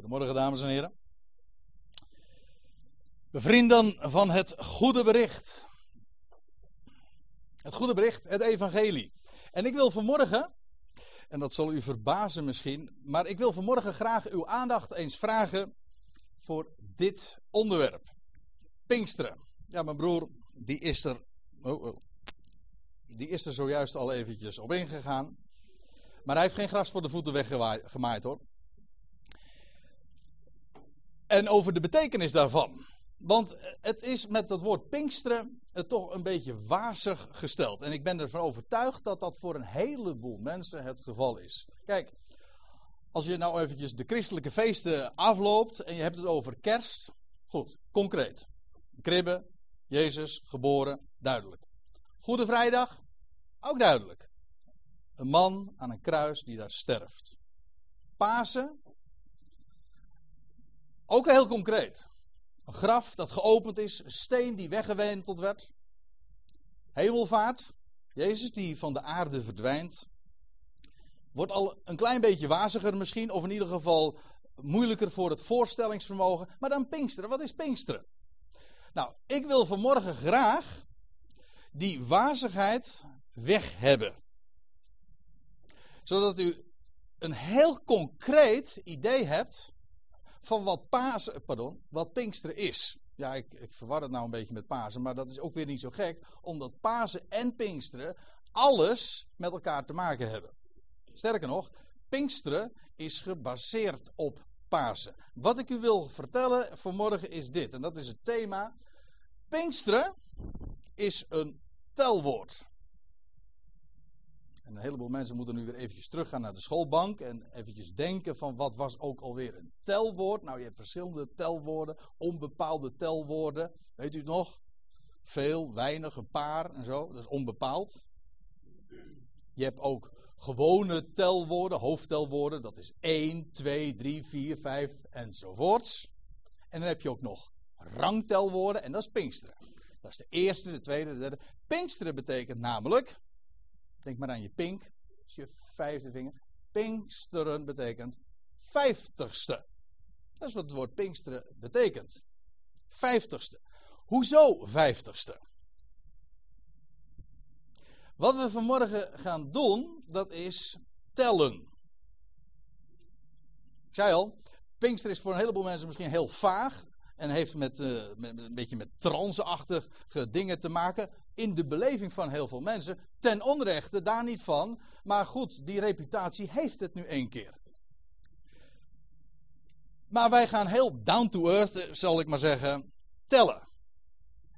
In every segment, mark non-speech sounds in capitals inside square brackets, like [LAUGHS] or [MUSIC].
Goedemorgen, dames en heren. Vrienden van het goede bericht. Het goede bericht, het evangelie. En ik wil vanmorgen, en dat zal u verbazen misschien, maar ik wil vanmorgen graag uw aandacht eens vragen voor dit onderwerp. Pinksteren. Ja, mijn broer, die is er, oh, oh, die is er zojuist al eventjes op ingegaan. Maar hij heeft geen gras voor de voeten weggemaaid hoor. En over de betekenis daarvan. Want het is met dat woord Pinksteren het toch een beetje wazig gesteld. En ik ben ervan overtuigd dat dat voor een heleboel mensen het geval is. Kijk, als je nou eventjes de christelijke feesten afloopt en je hebt het over kerst. Goed, concreet. Kribben, Jezus, geboren, duidelijk. Goede Vrijdag, ook duidelijk. Een man aan een kruis die daar sterft. Pasen, ook heel concreet. Een graf dat geopend is, een steen die weggewenteld werd. Hemelvaart, Jezus die van de aarde verdwijnt. Wordt al een klein beetje waziger misschien, of in ieder geval moeilijker voor het voorstellingsvermogen. Maar dan Pinksteren, wat is Pinksteren? Nou, ik wil vanmorgen graag die wazigheid weg hebben. Zodat u een heel concreet idee hebt van wat Pasen, pardon, wat Pinksteren is. Ja, ik, ik verwar het nou een beetje met Pasen, maar dat is ook weer niet zo gek, omdat Pasen en Pinksteren alles met elkaar te maken hebben. Sterker nog, Pinksteren is gebaseerd op Pasen. Wat ik u wil vertellen vanmorgen is dit, en dat is het thema. Pinksteren is een telwoord. En een heleboel mensen moeten nu weer eventjes teruggaan naar de schoolbank en eventjes denken van wat was ook alweer een telwoord. Nou, je hebt verschillende telwoorden, onbepaalde telwoorden. Weet u het nog? Veel, weinig, een paar en zo. Dat is onbepaald. Je hebt ook gewone telwoorden, hoofdtelwoorden. Dat is 1, 2, 3, 4, 5 enzovoorts. En dan heb je ook nog rangtelwoorden en dat is Pinksteren. Dat is de eerste, de tweede, de derde. Pinksteren betekent namelijk Denk maar aan je pink. Dat is je vijfde vinger. Pinksteren betekent vijftigste. Dat is wat het woord pinksteren betekent. Vijftigste. Hoezo vijftigste? Wat we vanmorgen gaan doen, dat is tellen. Ik zei al, Pinkster is voor een heleboel mensen misschien heel vaag. En heeft met, met, een beetje met tranceachtige dingen te maken. In de beleving van heel veel mensen. Ten onrechte, daar niet van. Maar goed, die reputatie heeft het nu één keer. Maar wij gaan heel down to earth, eh, zal ik maar zeggen, tellen.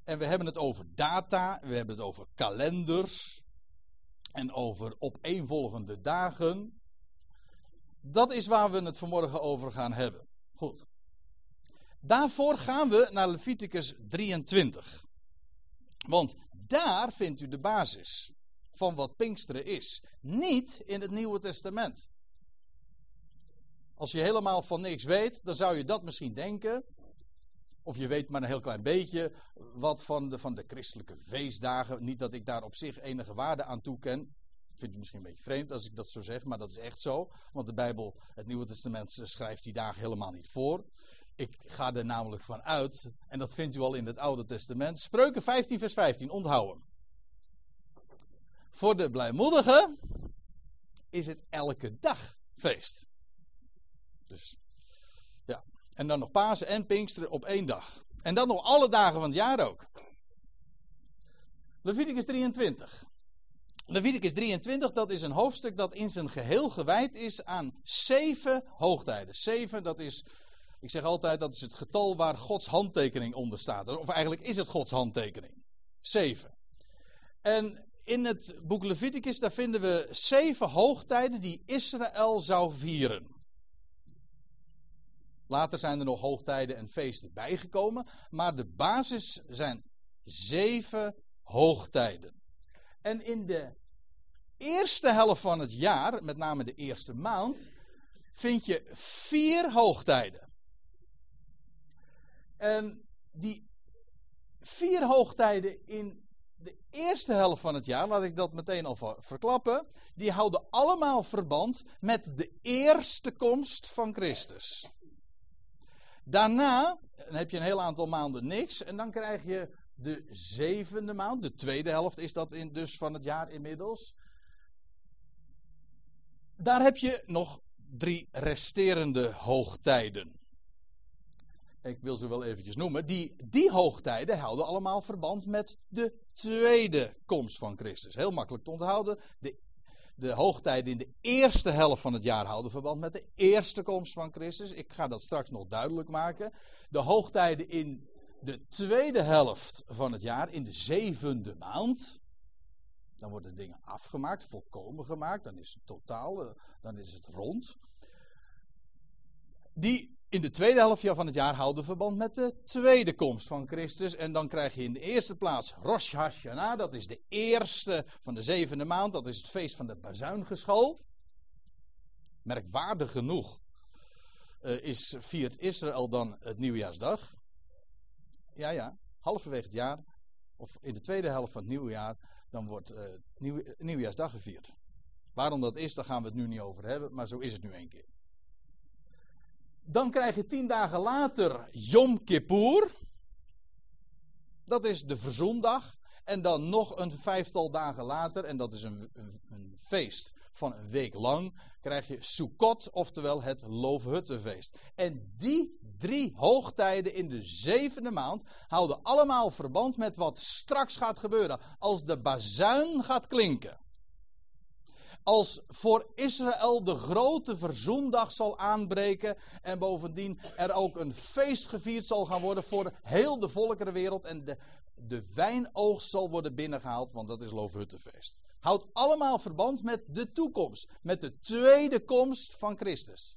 En we hebben het over data, we hebben het over kalenders. En over opeenvolgende dagen. Dat is waar we het vanmorgen over gaan hebben. Goed. Daarvoor gaan we naar Leviticus 23. Want daar vindt u de basis van wat Pinksteren is. Niet in het Nieuwe Testament. Als je helemaal van niks weet, dan zou je dat misschien denken. Of je weet maar een heel klein beetje wat van de, van de christelijke feestdagen. Niet dat ik daar op zich enige waarde aan toeken. Vindt u misschien een beetje vreemd als ik dat zo zeg, maar dat is echt zo. Want de Bijbel, het Nieuwe Testament, schrijft die dagen helemaal niet voor. Ik ga er namelijk van uit, en dat vindt u al in het Oude Testament. Spreuken 15, vers 15, onthouden. Voor de blijmoedigen is het elke dag feest. Dus ja, en dan nog Pasen en Pinksteren op één dag. En dan nog alle dagen van het jaar ook. Leviticus 23. Leviticus 23, dat is een hoofdstuk dat in zijn geheel gewijd is aan zeven hoogtijden. Zeven, dat is ik zeg altijd dat is het getal waar Gods handtekening onder staat. Of eigenlijk is het Gods handtekening. Zeven. En in het boek Leviticus daar vinden we zeven hoogtijden die Israël zou vieren. Later zijn er nog hoogtijden en feesten bijgekomen. Maar de basis zijn zeven hoogtijden. En in de eerste helft van het jaar, met name de eerste maand, vind je vier hoogtijden. En die vier hoogtijden in de eerste helft van het jaar, laat ik dat meteen al verklappen, die houden allemaal verband met de eerste komst van Christus. Daarna heb je een heel aantal maanden niks. En dan krijg je de zevende maand. De tweede helft is dat in, dus van het jaar inmiddels. Daar heb je nog drie resterende hoogtijden. Ik wil ze wel eventjes noemen. Die, die hoogtijden houden allemaal verband met de tweede komst van Christus. Heel makkelijk te onthouden. De, de hoogtijden in de eerste helft van het jaar houden verband met de eerste komst van Christus. Ik ga dat straks nog duidelijk maken. De hoogtijden in de tweede helft van het jaar, in de zevende maand. Dan worden dingen afgemaakt, volkomen gemaakt. Dan is het totaal, eh, dan is het rond. Die in de tweede helft van het jaar houden verband met de tweede komst van Christus. En dan krijg je in de eerste plaats Rosh Hashanah. Dat is de eerste van de zevende maand. Dat is het feest van de bazuingeschal. Merkwaardig genoeg uh, is, viert Israël dan het nieuwjaarsdag. Ja, ja, halverwege het jaar. Of in de tweede helft van het nieuwe jaar. Dan wordt uh, nieuw, nieuwjaarsdag gevierd. Waarom dat is, daar gaan we het nu niet over hebben. Maar zo is het nu één keer. Dan krijg je tien dagen later Yom Kippur. Dat is de verzoendag. En dan nog een vijftal dagen later, en dat is een, een, een, feest van een week lang, krijg je Sukkot, oftewel het Loofhuttenfeest. En die drie hoogtijden in de zevende maand houden allemaal verband met wat straks gaat gebeuren. Als de bazuin gaat klinken als voor Israël de grote verzoendag zal aanbreken. En bovendien er ook een feest gevierd zal gaan worden voor heel de volkerenwereld. En de, de wijnoogst zal worden binnengehaald, want dat is Loofhuttenfeest. Houdt allemaal verband met de toekomst. Met de tweede komst van Christus.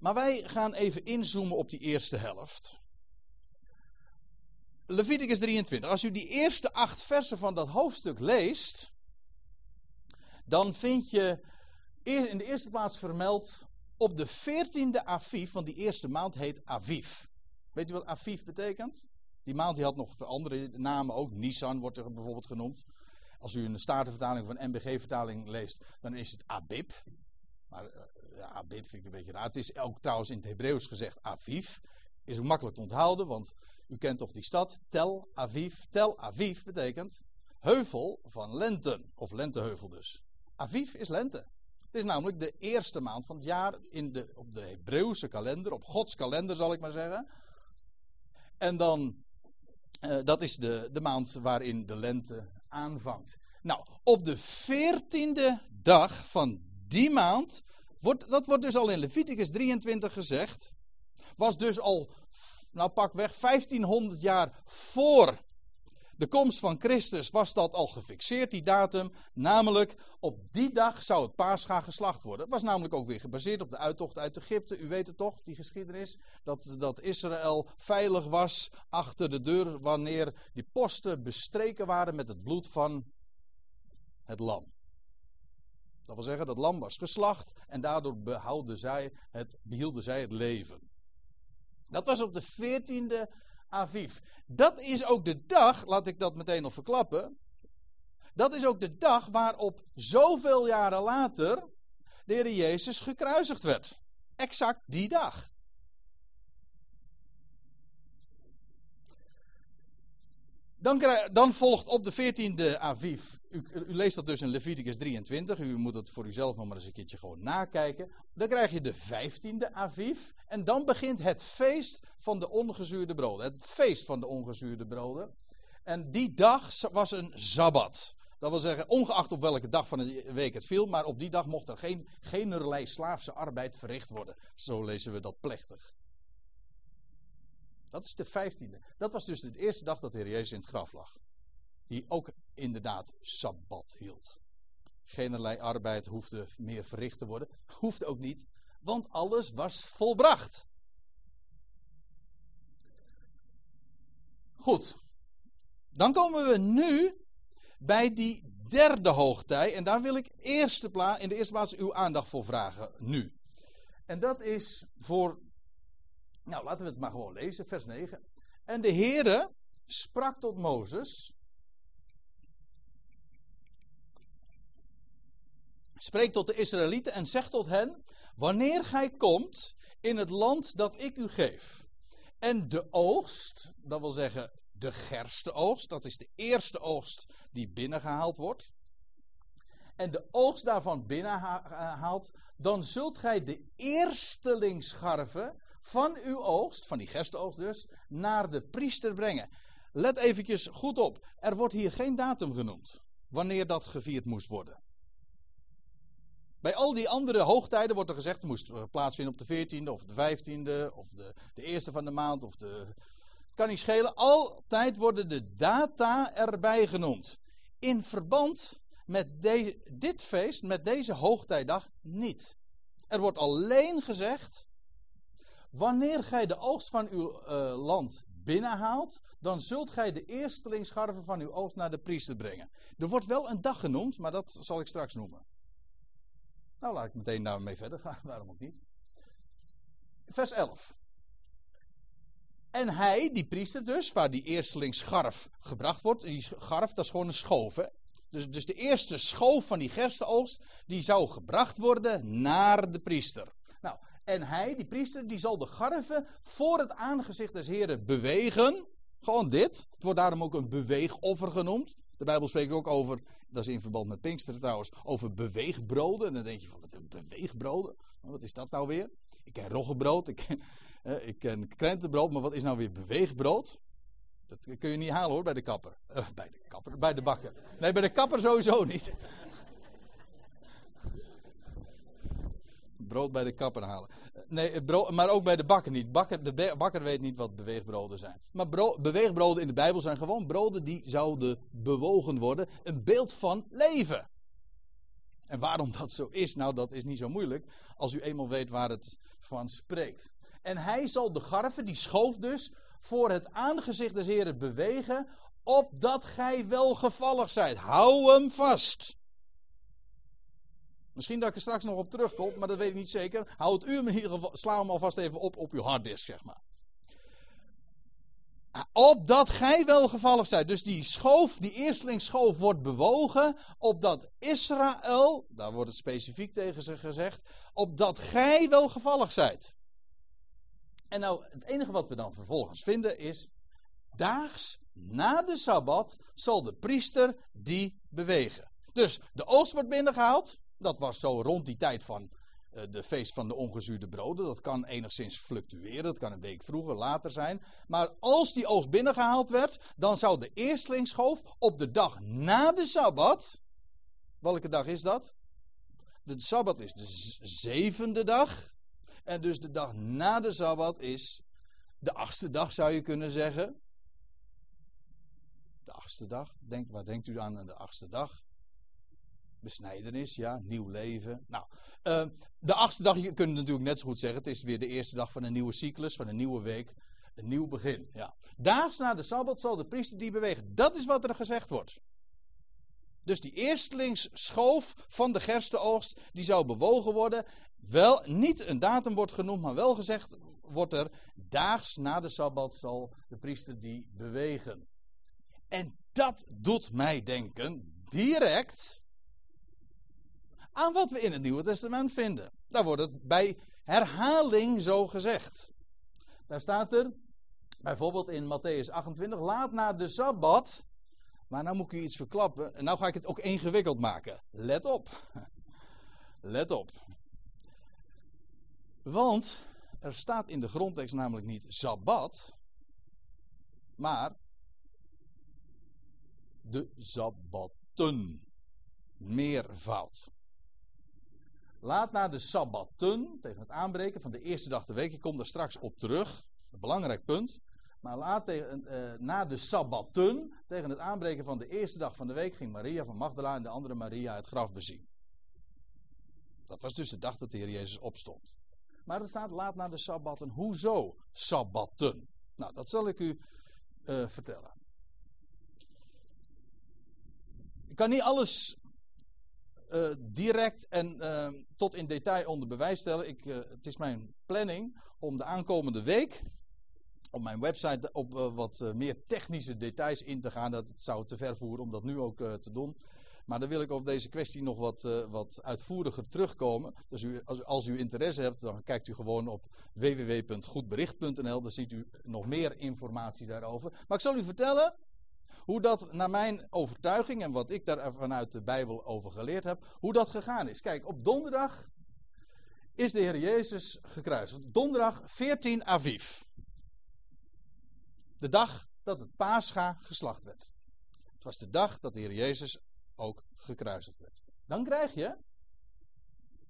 Maar wij gaan even inzoomen op die eerste helft. Leviticus 23. Als u die eerste acht versen van dat hoofdstuk leest dan vind je in de eerste plaats vermeld op de 14e Aviv, want die eerste maand heet Aviv. Weet u wat Aviv betekent? Die maand die had nog andere namen ook. Nisan wordt er bijvoorbeeld genoemd. Als u een statenvertaling of een MBG-vertaling leest, dan is het Abib. Maar uh, ja, Abib vind ik een beetje raar. Het is ook trouwens in het Hebreeuws gezegd Aviv. Is ook makkelijk te onthouden, want u kent toch die stad, Tel Aviv. Tel Aviv betekent heuvel van lenten, of lenteheuvel dus. Aviv is lente. Het is namelijk de eerste maand van het jaar in de, op de Hebreeuwse kalender, op Gods kalender zal ik maar zeggen. En dan, uh, dat is de, de maand waarin de lente aanvangt. Nou, op de veertiende dag van die maand, wordt, dat wordt dus al in Leviticus 23 gezegd, was dus al, nou pak weg, 1500 jaar voor de komst van Christus was dat al gefixeerd, die datum. Namelijk, op die dag zou het paascha geslacht worden. Het was namelijk ook weer gebaseerd op de uittocht uit Egypte. U weet het toch, die geschiedenis. Dat, dat Israël veilig was achter de deur wanneer die posten bestreken waren met het bloed van het lam. Dat wil zeggen, dat lam was geslacht en daardoor behouden zij het, behielden zij het leven. Dat was op de 14e Aviv. Dat is ook de dag, laat ik dat meteen nog verklappen. Dat is ook de dag waarop zoveel jaren later de Heer Jezus gekruisigd werd. Exact die dag. Dan, dan, volgt op de 14e Aviv. U, u, leest dat dus in Leviticus 23. U moet het voor uzelf nog maar eens een keertje gewoon nakijken. Dan krijg je de 15e Aviv. En dan begint het feest van de ongezuurde broden. Het feest van de ongezuurde broden. En die dag was een sabbat. Dat wil zeggen, ongeacht op welke dag van de week het viel, maar op die dag mocht er geen generlei slaafse arbeid verricht worden. Zo lezen we dat plechtig. Dat is de vijftiende. Dat was dus de eerste dag dat de Heer Jezus in het graf lag. Die ook inderdaad Sabbat hield. Generlei arbeid hoefde meer verricht te worden. Hoefde ook niet, want alles was volbracht. Goed. Dan komen we nu bij die derde hoogtij. En daar wil ik eerste in de eerste plaats uw aandacht voor vragen nu. En dat is voor nou, laten we het maar gewoon lezen, vers 9. En de Heere sprak tot Mozes. Spreek tot de Israëlieten en zeg tot hen: Wanneer gij komt in het land dat ik u geef. En de oogst, dat wil zeggen de gersteoogst, dat is de eerste oogst die binnengehaald wordt. En de oogst daarvan binnenhaalt, dan zult gij de eerstelingsscharven van uw oogst, van die gersteoogst dus, naar de priester brengen. Let eventjes goed op, er wordt hier geen datum genoemd wanneer dat gevierd moest worden. Bij al die andere hoogtijden wordt er gezegd, het moest plaatsvinden op de 14e of de 15e of de, de eerste van de maand of de... Kan niet schelen, altijd worden de data erbij genoemd. In verband met dit feest, met deze hoogtijdag, niet. Er wordt alleen gezegd, wanneer gij de oogst van uw uh, land binnenhaalt, dan zult gij de eerstelingsscharven van uw oogst naar de priester brengen. Er wordt wel een dag genoemd, maar dat zal ik straks noemen. Nou, laat ik meteen daarmee verder gaan, [LAUGHS] waarom ook niet. Vers 11. En hij, die priester dus, waar die eerstelingsscharf gebracht wordt, die scharf, dat is gewoon een schoof. Hè? Dus, dus de eerste schoof van die gerstenoogst, die zou gebracht worden naar de priester. Nou, en hij, die priester, die zal de garven voor het aangezicht des Heren bewegen. Gewoon dit. Het wordt daarom ook een beweegoffer genoemd. De Bijbel spreekt ook over, dat is in verband met Pinksteren trouwens, over beweegbroden. En dan denk je van, wat beweegbroden? Wat is dat nou weer? Ik ken roggebrood, ik ken, eh, ik ken krentenbrood, maar wat is nou weer beweegbrood? Dat kun je niet halen hoor, bij de kapper. Uh, bij de kapper, bij de bakker. Nee, bij de kapper sowieso niet. Brood bij de kapper halen. Nee, brood, maar ook bij de bakker niet. Bakker, de bakker weet niet wat beweegbroden zijn. Maar beweegbroden in de Bijbel zijn gewoon broden die zouden bewogen worden. Een beeld van leven. En waarom dat zo is, nou dat is niet zo moeilijk. Als u eenmaal weet waar het van spreekt. En hij zal de garven, die schoof dus, voor het aangezicht des Heren bewegen, opdat gij welgevallig zijt. Hou hem vast. Misschien dat ik er straks nog op terugkom, maar dat weet ik niet zeker. Hou het u in ieder sla hem alvast even op op uw harddisk, zeg maar. Opdat gij welgevallig zijt. Dus die schoof, die eerstelingsschoof wordt bewogen. Opdat Israël, daar wordt het specifiek tegen ze gezegd. Opdat gij welgevallig zijt. En nou, het enige wat we dan vervolgens vinden is. Daags na de sabbat zal de priester die bewegen. Dus de oost wordt binnengehaald. Dat was zo rond die tijd van uh, de feest van de ongezuurde broden. Dat kan enigszins fluctueren. Dat kan een week vroeger, later zijn. Maar als die oogst binnengehaald werd, dan zou de eerstlingsschoof op de dag na de sabbat. Welke dag is dat? De sabbat is de zevende dag. En dus de dag na de sabbat is de achtste dag, zou je kunnen zeggen. De achtste dag. Denk, waar denkt u aan aan de achtste dag? Besnijdenis, ja, nieuw leven. Nou, uh, de achtste dag, je kunt natuurlijk net zo goed zeggen, het is weer de eerste dag van een nieuwe cyclus, van een nieuwe week, een nieuw begin. Ja. Daags na de Sabbat zal de priester die bewegen. Dat is wat er gezegd wordt. Dus die eerstelingsschoof van de gerstenoogst, die zou bewogen worden. Wel, niet een datum wordt genoemd, maar wel gezegd wordt er, daags na de Sabbat zal de priester die bewegen. En dat doet mij denken, direct, aan wat we in het Nieuwe Testament vinden. Daar wordt het bij herhaling zo gezegd. Daar staat er bijvoorbeeld in Matthäus 28, laat na de Sabbat. Maar nou moet ik u iets verklappen. En nou ga ik het ook ingewikkeld maken. Let op. [LAUGHS] Let op. Want er staat in de grondtekst namelijk niet Sabbat, maar de Sabbatten. Meervoud. Laat na de sabbatten, tegen het aanbreken van de eerste dag de week, ik kom daar straks op terug, een belangrijk punt. Maar laat tegen, uh, na de sabbatten, tegen het aanbreken van de eerste dag van de week, ging Maria van Magdala en de andere Maria het graf bezien. Dat was dus de dag dat de Heer Jezus opstond. Maar er staat laat na de sabbatten. Hoezo sabbatten? Nou, dat zal ik u uh, vertellen. Ik kan niet alles uh, direct en uh, tot in detail onder bewijs stellen. Ik, uh, het is mijn planning om de aankomende week op mijn website op wat meer technische details in te gaan. Dat zou te ver voeren om dat nu ook te doen. Maar dan wil ik op deze kwestie nog wat, wat uitvoeriger terugkomen. Dus u, als, als, u interesse hebt, dan kijkt u gewoon op www.goedbericht.nl. Dan ziet u nog meer informatie daarover. Maar ik zal u vertellen hoe dat naar mijn overtuiging en wat ik daar vanuit de Bijbel over geleerd heb, hoe dat gegaan is. Kijk, op donderdag is de Heer Jezus gekruisigd. Donderdag 14 Aviv. De dag dat het paascha geslacht werd. Het was de dag dat de Heer Jezus ook gekruisigd werd. Dan krijg je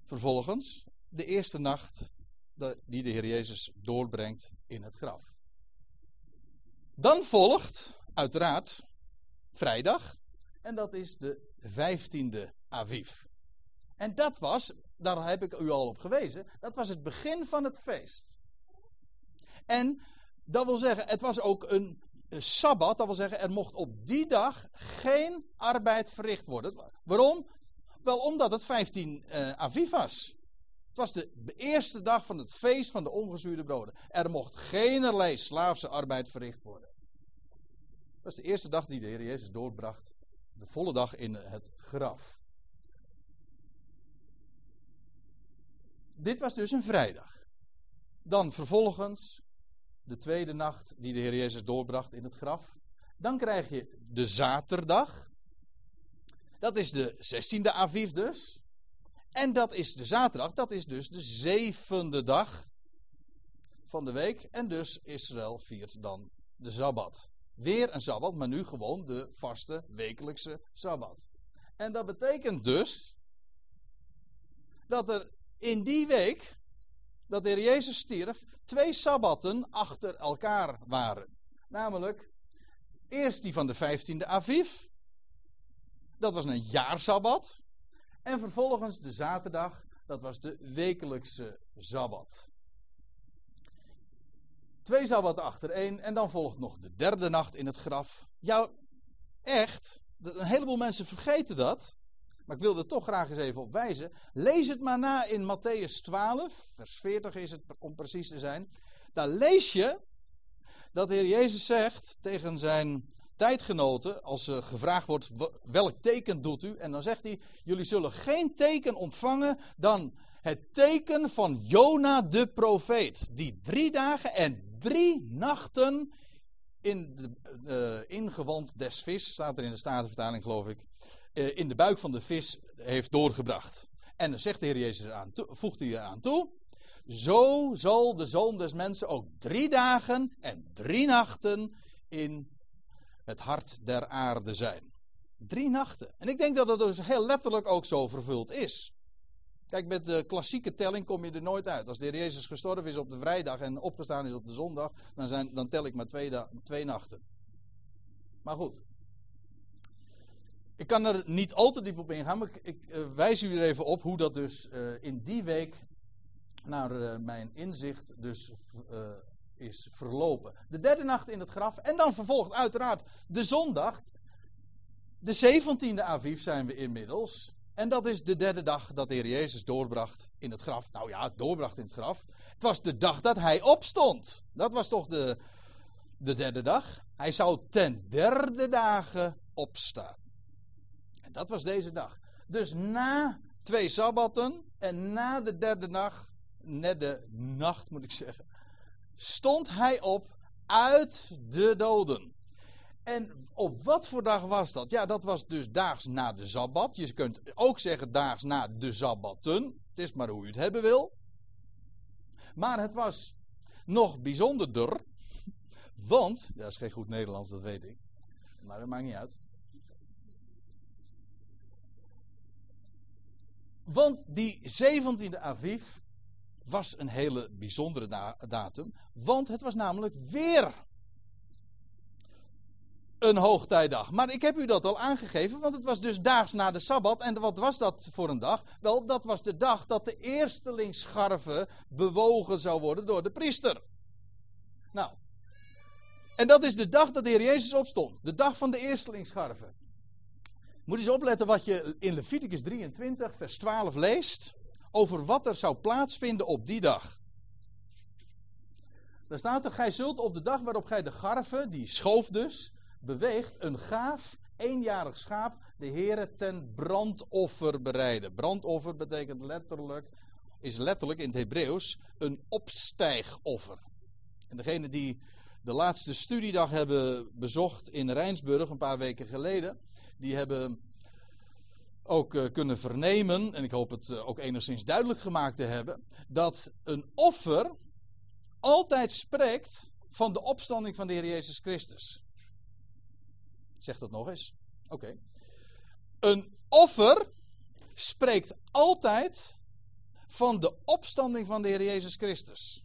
vervolgens de eerste nacht die de Heer Jezus doorbrengt in het graf. Dan volgt uiteraard vrijdag en dat is de 15e Aviv. En dat was, daar heb ik u al op gewezen, dat was het begin van het feest. En dat wil zeggen, het was ook een sabbat, dat wil zeggen, er mocht op die dag geen arbeid verricht worden. Waarom? Wel omdat het 15 uh, eh, Aviv was. Het was de eerste dag van het feest van de ongezuurde broden. Er mocht geen slaafse arbeid verricht worden. Dat was de eerste dag die de Heer Jezus doorbracht. De volle dag in het graf. Dit was dus een vrijdag. Dan vervolgens de tweede nacht die de Heer Jezus doorbracht in het graf. Dan krijg je de zaterdag. Dat is de 16e Aviv dus. En dat is de zaterdag, dat is dus de zevende dag van de week. En dus Israël viert dan de Sabbat. Weer een Sabbat, maar nu gewoon de vaste wekelijkse Sabbat. En dat betekent dus dat er in die week dat de Heer Jezus stierf, twee sabbatten achter elkaar waren. Namelijk, eerst die van de 15e Aviv. Dat was een jaarsabbat. En vervolgens de zaterdag, dat was de wekelijkse sabbat. Twee achter één en dan volgt nog de derde nacht in het graf. Ja, echt, een heleboel mensen vergeten dat. Maar ik wil er toch graag eens even op wijzen. Lees het maar na in Matthäus 12, vers 40 is het om precies te zijn. Daar lees je dat de Heer Jezus zegt tegen zijn tijdgenoten, als er gevraagd wordt welk teken doet u, en dan zegt hij, jullie zullen geen teken ontvangen dan het teken van Jona de profeet, die drie dagen en drie nachten in de uh, ingewand des vis, staat er in de Statenvertaling geloof ik, eh, in de buik van de vis heeft doorgebracht. En dan zegt de Heer Jezus aan, voegt hij eraan toe. Zo zal de zoon des mensen ook drie dagen en drie nachten in het hart der aarde zijn. Drie nachten. En ik denk dat dat dus heel letterlijk ook zo vervuld is. Kijk, met de klassieke telling kom je er nooit uit. Als de Heer Jezus gestorven is op de vrijdag en opgestaan is op de zondag, dan, zijn, dan tel ik maar twee, twee nachten. Maar goed, ik kan er niet al te diep op ingaan, maar ik, uh, wijs u er even op hoe dat dus uh, in die week naar uh, mijn inzicht dus is verlopen. De derde nacht in het graf en dan vervolgt uiteraard de zondag. De 17e Aviv zijn we inmiddels. En dat is de derde dag dat de Heer Jezus doorbracht in het graf. Nou ja, doorbracht in het graf. Het was de dag dat hij opstond. Dat was toch de, de derde dag. Hij zou ten derde dagen opstaan. En dat was deze dag. Dus na twee sabbatten en na de derde nacht, net de nacht moet ik zeggen, stond hij op uit de doden. En op wat voor dag was dat? Ja, dat was dus daags na de Sabbat. Je kunt ook zeggen daags na de Sabbatten. Het is maar hoe u het hebben wil. Maar het was nog bijzonderder. Want, dat is geen goed Nederlands, dat weet ik. Maar dat maakt niet uit. Want die 17e Aviv was een hele bijzondere datum. Want het was namelijk weer een hoogtijdag. Maar ik heb u dat al aangegeven, want het was dus daags na de Sabbat. En wat was dat voor een dag? Wel, dat was de dag dat de eerstelingsscharven bewogen zou worden door de priester. Nou, en dat is de dag dat de Heer Jezus opstond. De dag van de eerstelingsscharven. Moet eens opletten wat je in Leviticus 23, vers 12 leest. Over wat er zou plaatsvinden op die dag. Daar staat er: Gij zult op de dag waarop gij de garven, die schoof dus, beweegt, een gaaf eenjarig schaap de Heere ten brandoffer bereiden. Brandoffer betekent letterlijk, is letterlijk in het Hebreeuws een opstijgoffer. En degene die de laatste studiedag hebben bezocht in Rijnsburg een paar weken geleden, die hebben ook uh, kunnen vernemen, en ik hoop het uh, ook enigszins duidelijk gemaakt te hebben, dat een offer altijd spreekt van de opstanding van de Heer Jezus Christus. Zeg dat nog eens. Oké. Een offer spreekt altijd van de opstanding van de Heer Jezus Christus.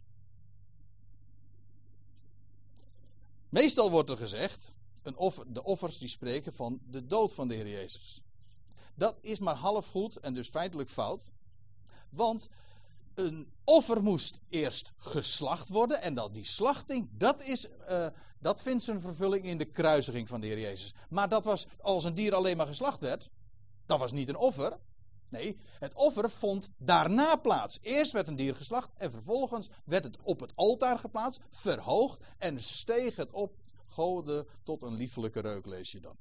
Meestal wordt er gezegd, een offer, de offers die spreken van de dood van de Heer Jezus. Dat is maar half goed en dus feitelijk fout. Want een offer moest eerst geslacht worden. En dat die slachting, dat, is, uh, dat vindt zijn vervulling in de kruisiging van de Heer Jezus. Maar dat was, als een dier alleen maar geslacht werd, dat was niet een offer. Nee, het offer vond daarna plaats. Eerst werd een dier geslacht en vervolgens werd het op het altaar geplaatst, verhoogd en steeg het op goden tot een liefelijke reuk, lees je dan.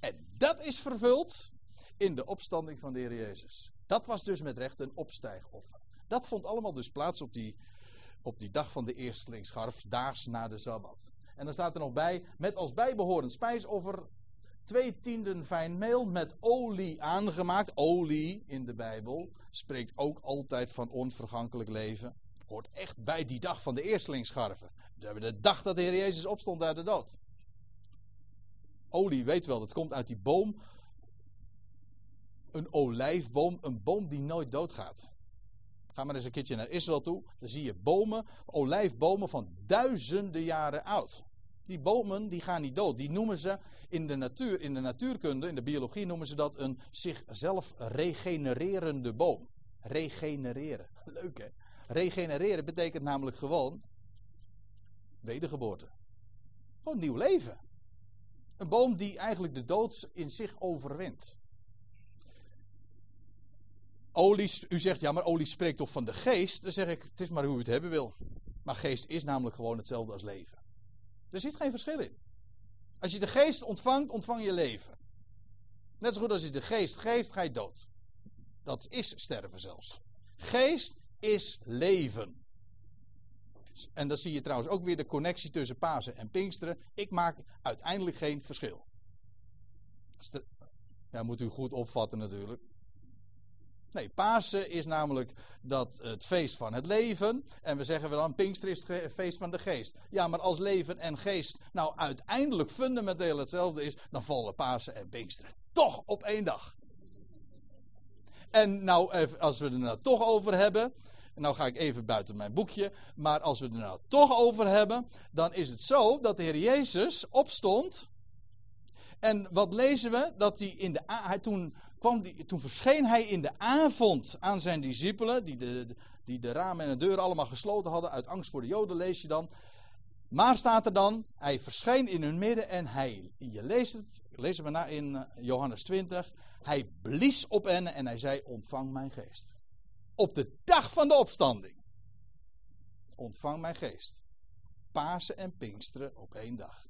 En dat is vervuld in de opstanding van de Heer Jezus. Dat was dus met recht een opstijgoffer. Dat vond allemaal dus plaats op die, op die dag van de eerstelingsscharf, daags na de Sabbat. En dan staat er nog bij, met als bijbehorend spijsoffer twee tienden fijn meel met olie aangemaakt. Olie in de Bijbel spreekt ook altijd van onvergankelijk leven. Hoort echt bij die dag van de eerstelingsscharven. We hebben de dag dat de Heer Jezus opstond uit de dood. Olie, weet wel, dat komt uit die boom. Een olijfboom, een boom die nooit doodgaat. Ga maar eens een keertje naar Israël toe. Dan zie je bomen, olijfbomen van duizenden jaren oud. Die bomen die gaan niet dood. Die noemen ze in de natuur, in de natuurkunde, in de biologie noemen ze dat een zichzelf regenererende boom. Regenereren. Leuk hè? Regenereren betekent namelijk gewoon wedergeboorte. Gewoon nieuw leven. Een boom die eigenlijk de dood in zich overwint. Olie, u zegt ja, maar olie spreekt toch van de geest? Dan zeg ik, het is maar hoe u het hebben wil. Maar geest is namelijk gewoon hetzelfde als leven. Er zit geen verschil in. Als je de geest ontvangt, ontvang je leven. Net zo goed als je de geest geeft, ga je dood. Dat is sterven zelfs. Geest is leven. En dan zie je trouwens ook weer de connectie tussen Pasen en Pinksteren. Ik maak uiteindelijk geen verschil. Ja, moet u goed opvatten natuurlijk. Nee, Pasen is namelijk dat het feest van het leven. En we zeggen we dan, Pinkster is het feest van de geest. Ja, maar als leven en geest nou uiteindelijk fundamenteel hetzelfde is, dan vallen Pasen en Pinksteren toch op één dag. En nou, als we er nou toch over hebben, nou ga ik even buiten mijn boekje, maar als we er nou toch over hebben, dan is het zo dat de Heer Jezus opstond. En wat lezen we? Dat hij in de, hij toen kwam die, toen verscheen hij in de avond aan zijn discipelen, die de, die de ramen en de deuren allemaal gesloten hadden uit angst voor de Joden, lees je dan. Maar staat er dan, hij verscheen in hun midden en hij, je leest het, lezen we na in eh, Johannes 20, hij blies op hen en hij zei, ontvang mijn geest. Op de dag van de opstanding. Ontvang mijn geest. Pasen en Pinksteren op één dag.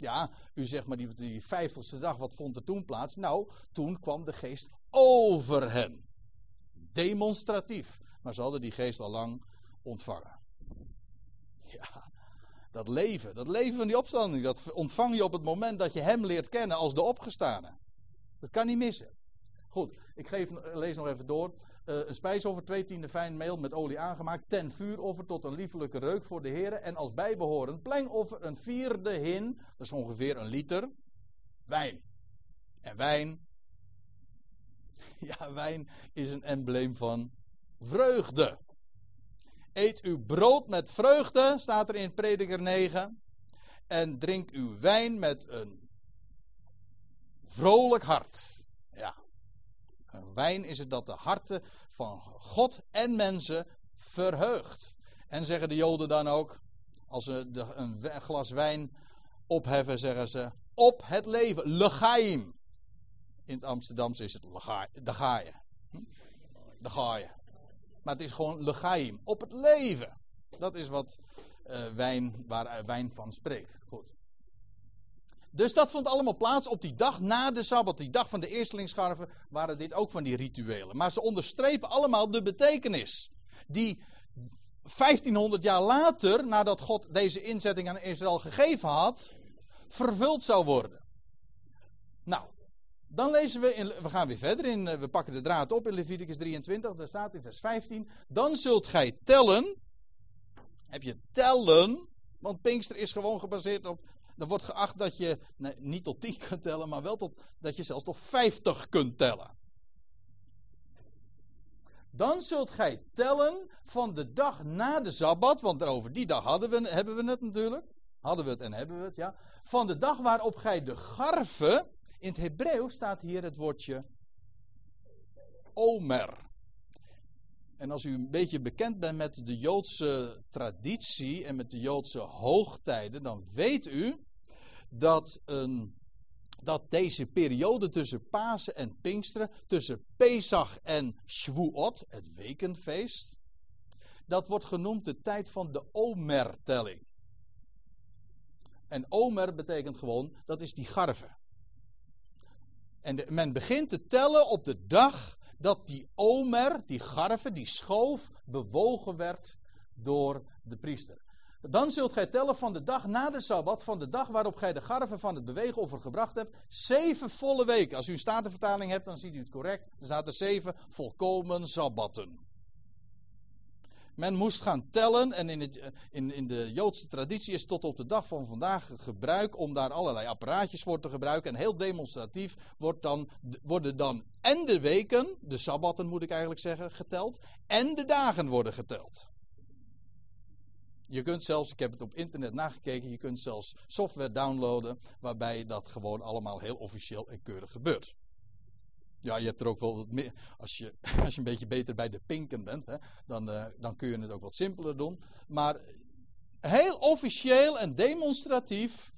Ja, u zegt maar die, die vijftigste dag, wat vond er toen plaats? Nou, toen kwam de geest over hen. Demonstratief. Maar ze hadden die geest al lang ontvangen. Ja, dat leven, dat leven van die opstanding, dat ontvang je op het moment dat je hem leert kennen als de opgestane. Dat kan niet missen. Goed, ik geef, lees nog even door. Uh, een spijsoffer, twee tiende fijn meel met olie aangemaakt. Ten vuuroffer tot een liefelijke reuk voor de heren. En als bijbehorend plengoffer een vierde hin. Dat is ongeveer een liter. Wijn. En wijn. [LAUGHS] Ja, wijn is een embleem van vreugde. Eet uw brood met vreugde, staat er in Prediker 9. En drink uw wijn met een vrolijk hart. Een wijn is het dat de harten van God en mensen verheugt. En zeggen de Joden dan ook, als ze een glas wijn opheffen, zeggen ze op het leven, legaim. In het Amsterdamse is het de gaaien. De gaaien. Maar het is gewoon legaim, op het leven. Dat is wat uh, wijn, waar wijn van spreekt. Goed. Dus dat vond allemaal plaats op die dag na de Sabbat, die dag van de eerstelingsscharven, waren dit ook van die rituelen. Maar ze onderstrepen allemaal de betekenis. Die 1500 jaar later, nadat God deze inzetting aan Israël gegeven had, vervuld zou worden. Nou, dan lezen we, in, we gaan weer verder, in, eh, we pakken de draad op in Leviticus 23, daar staat in vers 15, dan zult gij tellen, heb je tellen, want Pinkster is gewoon gebaseerd op, er wordt geacht dat je niet tot 10 kunt tellen, maar wel tot, dat je zelfs tot 50 kunt tellen. Dan zult gij tellen van de dag na de Sabbat, want over die dag hadden we, hebben we het natuurlijk. Hadden we het en hebben we het, ja. Van de dag waarop gij de garve, in het Hebreeuws staat hier het woordje omer. En als u een beetje bekend bent met de Joodse traditie en met de Joodse hoogtijden, dan weet u dat, een, dat deze periode tussen Pasen en Pinksteren, tussen Pesach en Shavuot, het wekenfeest, dat wordt genoemd de tijd van de Omer-telling. En Omer betekent gewoon, dat is die garve. En men begint te tellen op de dag dat die Omer, die garve, die schoof, bewogen werd door de priester. Dan zult gij tellen van de dag na de Sabbat, van de dag waarop gij de garve van het beweegoffer gebracht hebt, zeven volle weken. Als u een statenvertaling hebt, dan ziet u het correct. Er staat zeven volkomen Sabbatten. Men moest gaan tellen en in, het, in, in de Joodse traditie is tot op de dag van vandaag gebruik om daar allerlei apparaatjes voor te gebruiken. En heel demonstratief wordt dan, worden dan en de weken, de sabbatten moet ik eigenlijk zeggen, geteld. En de dagen worden geteld. Je kunt zelfs, ik heb het op internet nagekeken, je kunt zelfs software downloaden waarbij dat gewoon allemaal heel officieel en keurig gebeurt. Ja, je hebt er ook wel wat meer. Als je, [LAUGHS] als je een beetje beter bij de pinken bent, hè, dan, uh, dan kun je het ook wat simpeler doen. Maar heel officieel en demonstratief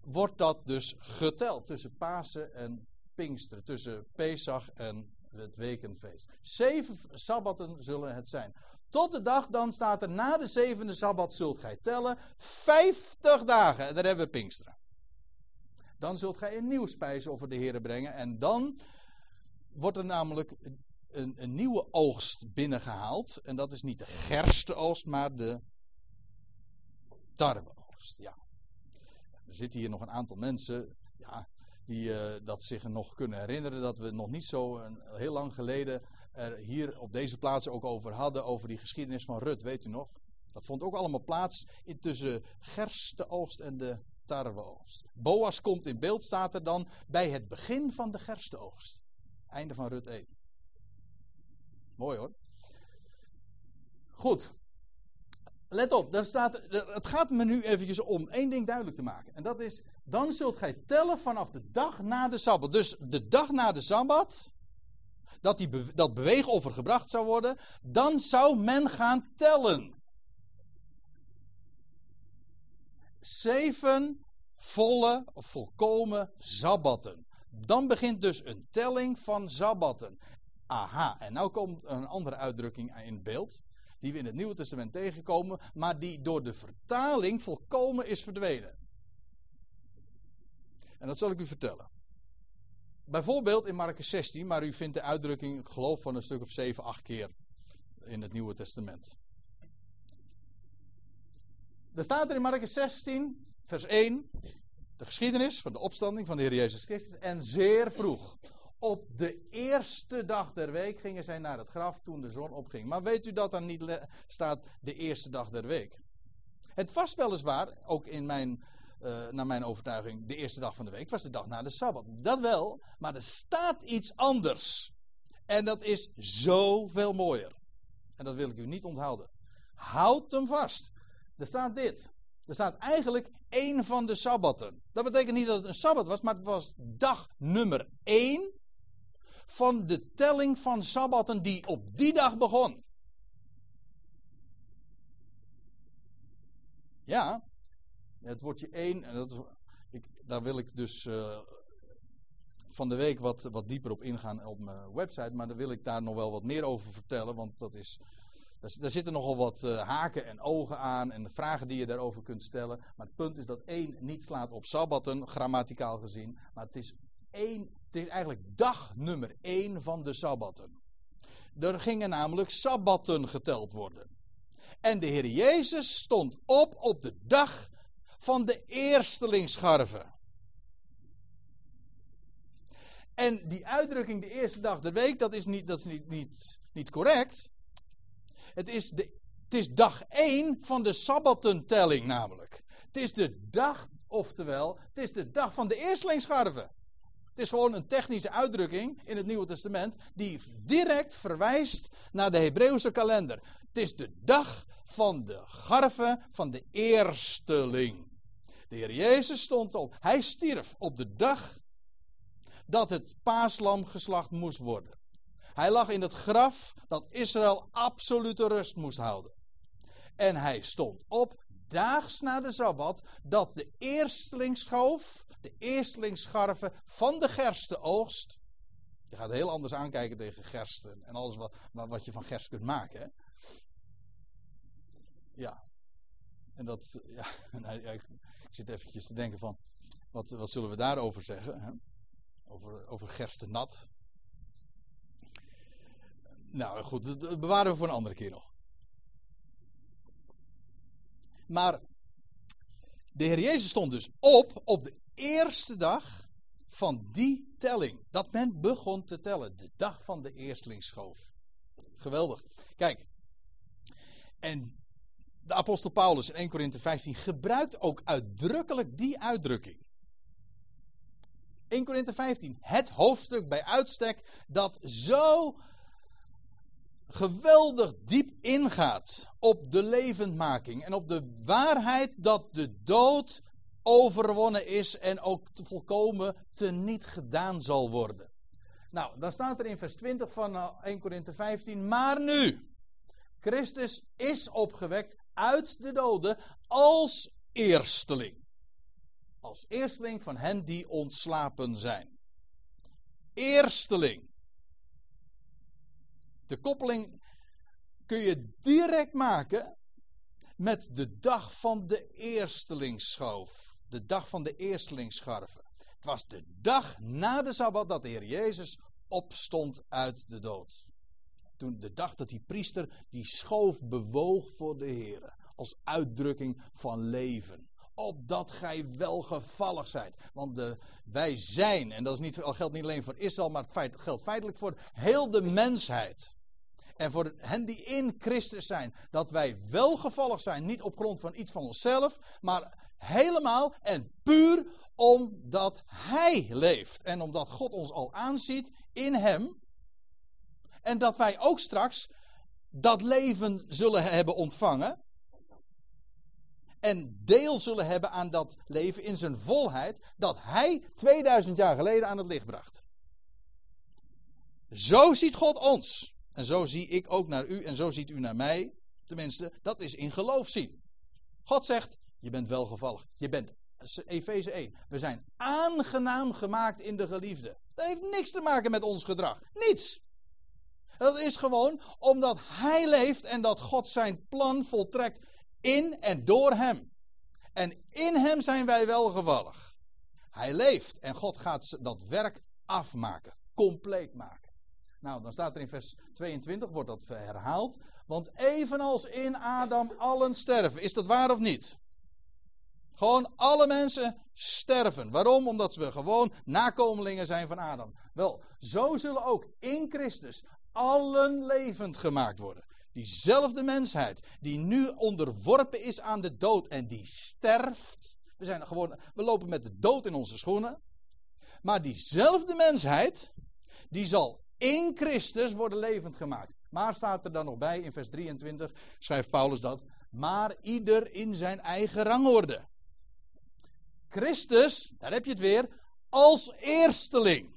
wordt dat dus geteld tussen Pasen en Pinksteren, tussen Pesach en het wekenfeest. Zeven sabbatten zullen het zijn. Tot de dag dan staat er na de zevende sabbat zult gij tellen. Vijftig dagen. En daar hebben we Pinksteren. Dan zult gij een nieuw spijsoffer de Heer brengen. En dan wordt er namelijk een, een nieuwe oogst binnengehaald. En dat is niet de gersteoogst, maar de tarweoogst. Ja. Er zitten hier nog een aantal mensen ja, die uh, dat zich nog kunnen herinneren. Dat we nog niet zo een, heel lang geleden er hier op deze plaats ook over hadden. Over die geschiedenis van Rut, weet u nog? Dat vond ook allemaal plaats tussen gersteoogst en de tarweoogst. Boas komt in beeld, staat er dan bij het begin van de gersteoogst. Einde van Rut 1. Mooi hoor. Goed. Let op, daar staat, het gaat me nu eventjes om één ding duidelijk te maken. En dat is, dan zult gij tellen vanaf de dag na de Sabbat. Dus de dag na de Sabbat, dat die, dat beweegoffer gebracht zou worden, dan zou men gaan tellen. Zeven volle, volkomen Sabbatten. Dan begint dus een telling van Sabbatten. Aha, en nou komt een andere uitdrukking in beeld. Die we in het Nieuwe Testament tegenkomen, maar die door de vertaling volkomen is verdwenen. En dat zal ik u vertellen. Bijvoorbeeld in Marcus 16, maar u vindt de uitdrukking geloof van een stuk of 7, 8 keer in het Nieuwe Testament. Er staat er in Marcus 16, vers 1, de geschiedenis van de opstanding van de Heer Jezus Christus. En zeer vroeg, op de eerste dag der week, gingen zij naar het graf toen de zon opging. Maar weet u dat dan niet staat de eerste dag der week? Het was weliswaar, ook in mijn, uh, naar mijn overtuiging, de eerste dag van de week, was de dag na de Sabbat. Dat wel, maar er staat iets anders. En dat is zoveel mooier. En dat wil ik u niet onthouden. Houd hem vast. Er staat dit. Er staat eigenlijk één van de sabbatten. Dat betekent niet dat het een sabbat was, maar het was dag nummer één van de telling van sabbatten die op die dag begon. Ja, het woordje één, en dat, ik, daar wil ik dus uh, van de week wat, wat dieper op ingaan op mijn website, maar daar wil ik daar nog wel wat meer over vertellen, want dat is Daar zitten nogal wat uh, haken en ogen aan en vragen die je daarover kunt stellen. Maar het punt is dat één niet slaat op sabbatten, grammaticaal gezien. Maar het is, één, het is eigenlijk dag nummer één van de sabbatten. Er gingen namelijk sabbatten geteld worden. En de Heer Jezus stond op op de dag van de eerstelingsscharven. En die uitdrukking de eerste dag der week, dat is niet, dat is niet, niet, niet correct. Het is, de, het is dag 1 van de sabbatentelling namelijk. Het is de dag, oftewel, het is de dag van de eerstelingsscharven. Het is gewoon een technische uitdrukking in het Nieuwe Testament die direct verwijst naar de Hebreeuwse kalender. Het is de dag van de garven van de eersteling. De Heer Jezus stond op. Hij stierf op de dag dat het paaslam geslacht moest worden. Hij lag in het graf dat Israël absolute rust moest houden. En hij stond op daags na de Sabbat dat de eerstelingsschoof, de eerstelingsscharven van de gerstenoogst. Je gaat heel anders aankijken tegen gersten en alles wat, wat je van gerst kunt maken. Ja. En dat, ja, [LAUGHS] nou, ik, zit eventjes te denken van, wat, wat zullen we daarover zeggen? Hè? Over, over gerstenat. Nou goed, dat bewaren we voor een andere keer nog. Maar de Heer Jezus stond dus op op de eerste dag van die telling. Dat men begon te tellen. De dag van de eerstlingsschoof. Geweldig. Kijk. En de apostel Paulus in 1 Korinthe 15 gebruikt ook uitdrukkelijk die uitdrukking. 1 Korinthe 15, het hoofdstuk bij uitstek dat zo geweldig diep ingaat op de levendmaking en op de waarheid dat de dood overwonnen is en ook volkomen teniet gedaan zal worden. Nou, dan staat er in vers 20 van 1 eh, Korinthe 15, maar nu, Christus is opgewekt uit de doden als eersteling. Als eersteling van hen die ontslapen zijn. Eersteling. De koppeling kun je direct maken met de dag van de eerstelingsschoof. De dag van de eerstelingsscharven. Het was de dag na de Sabbat dat de Heer Jezus opstond uit de dood. De dag dat die priester die schoof bewoog voor de Heer. Als uitdrukking van leven opdat gij welgevallig zijt. Want de, wij zijn, en dat is niet, geldt niet alleen voor Israël, maar het geldt feitelijk voor heel de mensheid. En voor hen die in Christus zijn, dat wij welgevallig zijn, niet op grond van iets van onszelf, maar helemaal en puur omdat Hij leeft. En omdat God ons al aanziet in Hem. En dat wij ook straks dat leven zullen hebben ontvangen en deel zullen hebben aan dat leven in zijn volheid dat hij 2000 jaar geleden aan het licht bracht. Zo ziet God ons. En zo zie ik ook naar u en zo ziet u naar mij. Tenminste, dat is in geloof zien. God zegt, je bent welgevallig. Je bent, Efeze 1, we zijn aangenaam gemaakt in de geliefde. Dat heeft niks te maken met ons gedrag. Niets. Dat is gewoon omdat Hij leeft en dat God zijn plan voltrekt in en door Hem. En in Hem zijn wij welgevallig. Hij leeft en God gaat dat werk afmaken, compleet maken. Nou, dan staat er in vers 22, wordt dat herhaald. Want evenals in Adam allen sterven. Is dat waar of niet? Gewoon alle mensen sterven. Waarom? Omdat we gewoon nakomelingen zijn van Adam. Wel, zo zullen ook in Christus allen levend gemaakt worden. Diezelfde mensheid die nu onderworpen is aan de dood en die sterft. We, zijn gewoon, we lopen met de dood in onze schoenen. Maar diezelfde mensheid, die zal in Christus worden levend gemaakt. Maar staat er dan nog bij in vers 23, schrijft Paulus dat. Maar ieder in zijn eigen rangorde. Christus, daar heb je het weer, als eersteling.